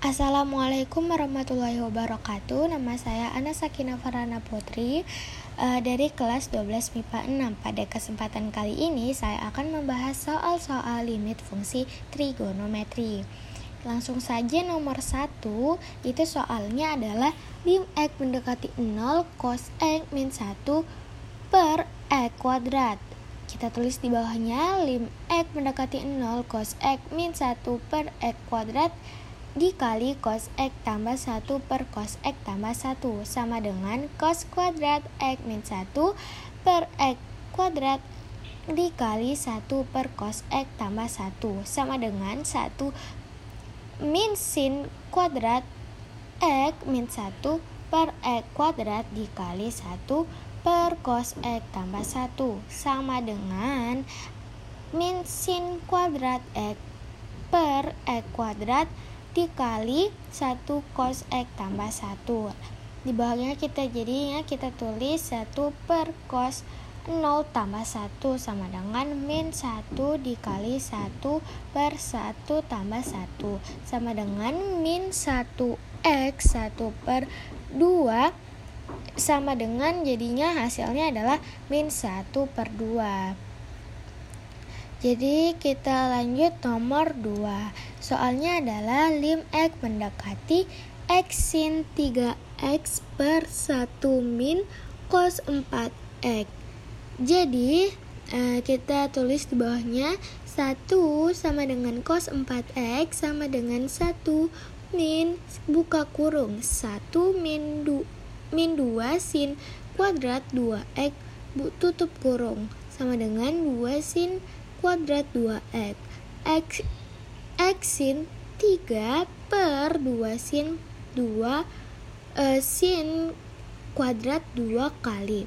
Assalamualaikum warahmatullahi wabarakatuh. Nama saya Ana Sakina Farana Putri. Uh, Dari kelas 12 MIPA 6 Pada kesempatan kali ini Saya akan membahas soal-soal limit fungsi trigonometri. Langsung saja nomor 1 Itu soalnya adalah Lim X mendekati 0 cos X min 1 per X kuadrat. Kita tulis di bawahnya lim X mendekati 0 cos X min 1 per X kuadrat dikali cos X tambah 1 per cos X tambah 1 sama dengan cos kuadrat X min 1 per X kuadrat dikali 1 per cos X tambah 1 sama dengan 1 min sin kuadrat X min 1 per X kuadrat dikali 1 per cos X tambah 1 sama dengan min sin kuadrat X per X kuadrat dikali 1 cos X tambah 1 di bawahnya kita jadinya kita tulis 1 per cos 0 tambah 1 sama dengan min 1 dikali 1 per 1 tambah 1 sama dengan min 1 X 1 per 2 sama dengan jadinya hasilnya adalah min 1 per 2 jadi kita lanjut nomor 2. Soalnya adalah lim X mendekati X sin 3X per 1 min cos 4X. Jadi eh, kita tulis di bawahnya 1 sama dengan cos 4X sama dengan 1 min buka kurung 1 min, du, min 2 sin kuadrat 2X tutup kurung sama dengan 2 sin kuadrat 2x x. X sin 3 per 2 sin 2 uh, sin kuadrat 2 kali.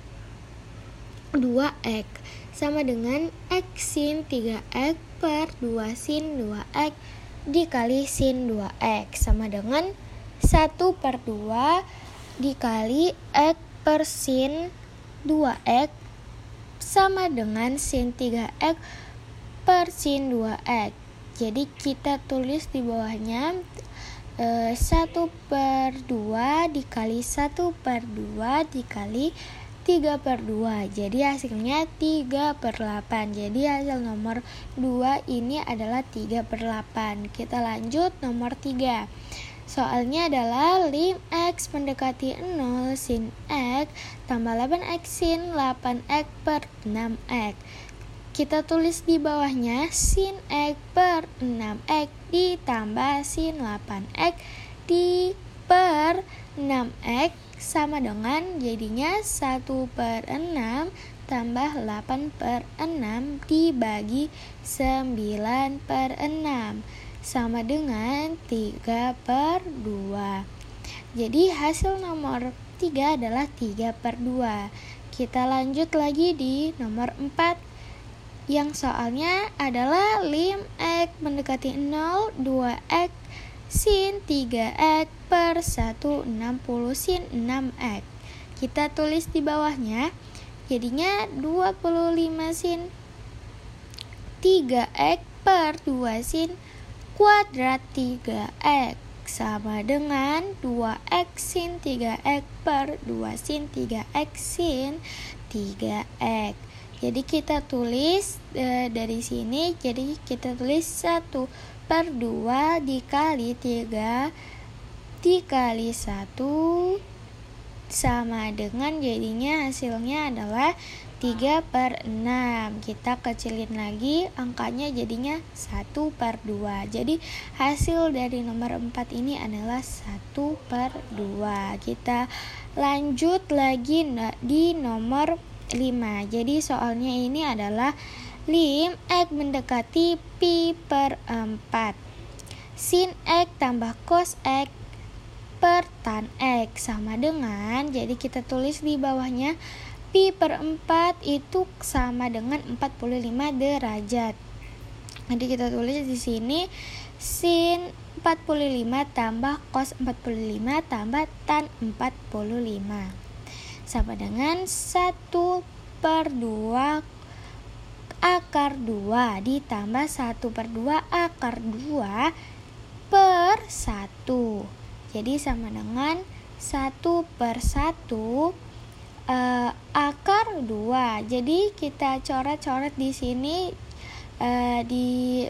2x sama dengan x sin 3x per 2 sin 2x dikali sin 2x sama dengan 1 per 2 dikali x per sin 2x sama dengan sin 3x per sin 2x jadi kita tulis di bawahnya e, 1 per 2 dikali 1 per 2 dikali 3 per 2 jadi hasilnya 3 per 8 jadi hasil nomor 2 ini adalah 3 per 8 kita lanjut nomor 3 Soalnya adalah lim X mendekati 0 sin X tambah 8X sin 8X per 6X kita tulis di bawahnya sin X per 6X ditambah sin 8X di per 6X sama dengan jadinya 1 per 6 tambah 8 per 6 dibagi 9 per 6 sama dengan 3 per 2 jadi hasil nomor 3 adalah 3 per 2 kita lanjut lagi di nomor 4 yang soalnya adalah lim X mendekati 0 2X sin 3X per 160 sin 6X kita tulis di bawahnya jadinya 25 sin 3X per 2 sin kuadrat 3X sama dengan 2X sin 3X per 2 sin 3X sin 3X jadi kita tulis e, dari sini jadi kita tulis 1 per 2 dikali 3 dikali 1 sama dengan jadinya hasilnya adalah 3 per 6 kita kecilin lagi angkanya jadinya 1 per 2 jadi hasil dari nomor 4 ini adalah 1 per 2 kita lanjut lagi di nomor 5 Jadi soalnya ini adalah lim X mendekati pi per 4 Sin X tambah cos X per tan X sama dengan Jadi kita tulis di bawahnya pi per 4 itu sama dengan 45 derajat. Jadi kita tulis di sini sin 45 tambah cos 45 tambah tan 45 sama dengan 1 per 2 akar 2 ditambah 1 per 2 akar 2 per 1 Jadi sama dengan 1 per 1 uh, akar 2. Jadi kita coret-coret di sini uh, di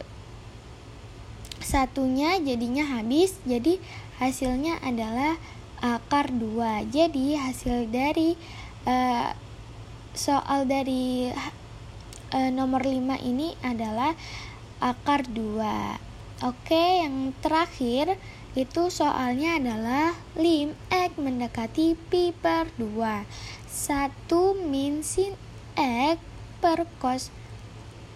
satunya jadinya habis. Jadi hasilnya adalah akar 2. Jadi hasil dari uh, soal dari uh, nomor 5 ini adalah akar 2. Oke, yang terakhir itu soalnya adalah lim X mendekati pi per 2. 1 min sin X per cos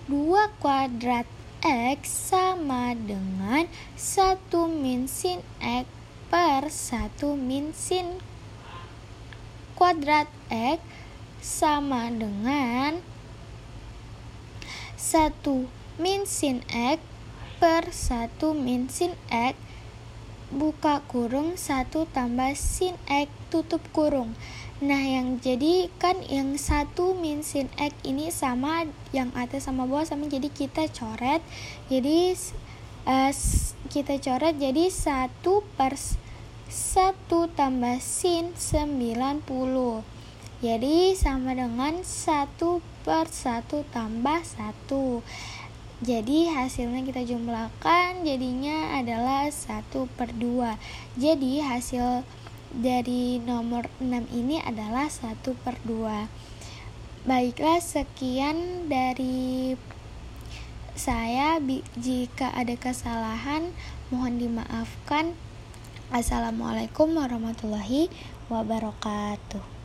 2 kuadrat X sama dengan 1 min sin X per 1 min sin kuadrat X sama dengan 1 min sin X per 1 min sin X buka kurung 1 tambah sin X tutup kurung. Nah, yang jadi kan yang 1 min sin X ini sama yang atas sama bawah sama jadi kita coret. Jadi uh, kita coret jadi 1 per 1 tambah sin 90. Jadi sama dengan 1 per 1 tambah 1. Jadi hasilnya kita jumlahkan jadinya adalah 1 per 2 Jadi hasil dari nomor 6 ini adalah 1 per 2 Baiklah sekian dari saya Jika ada kesalahan mohon dimaafkan. Assalamualaikum warahmatullahi wabarakatuh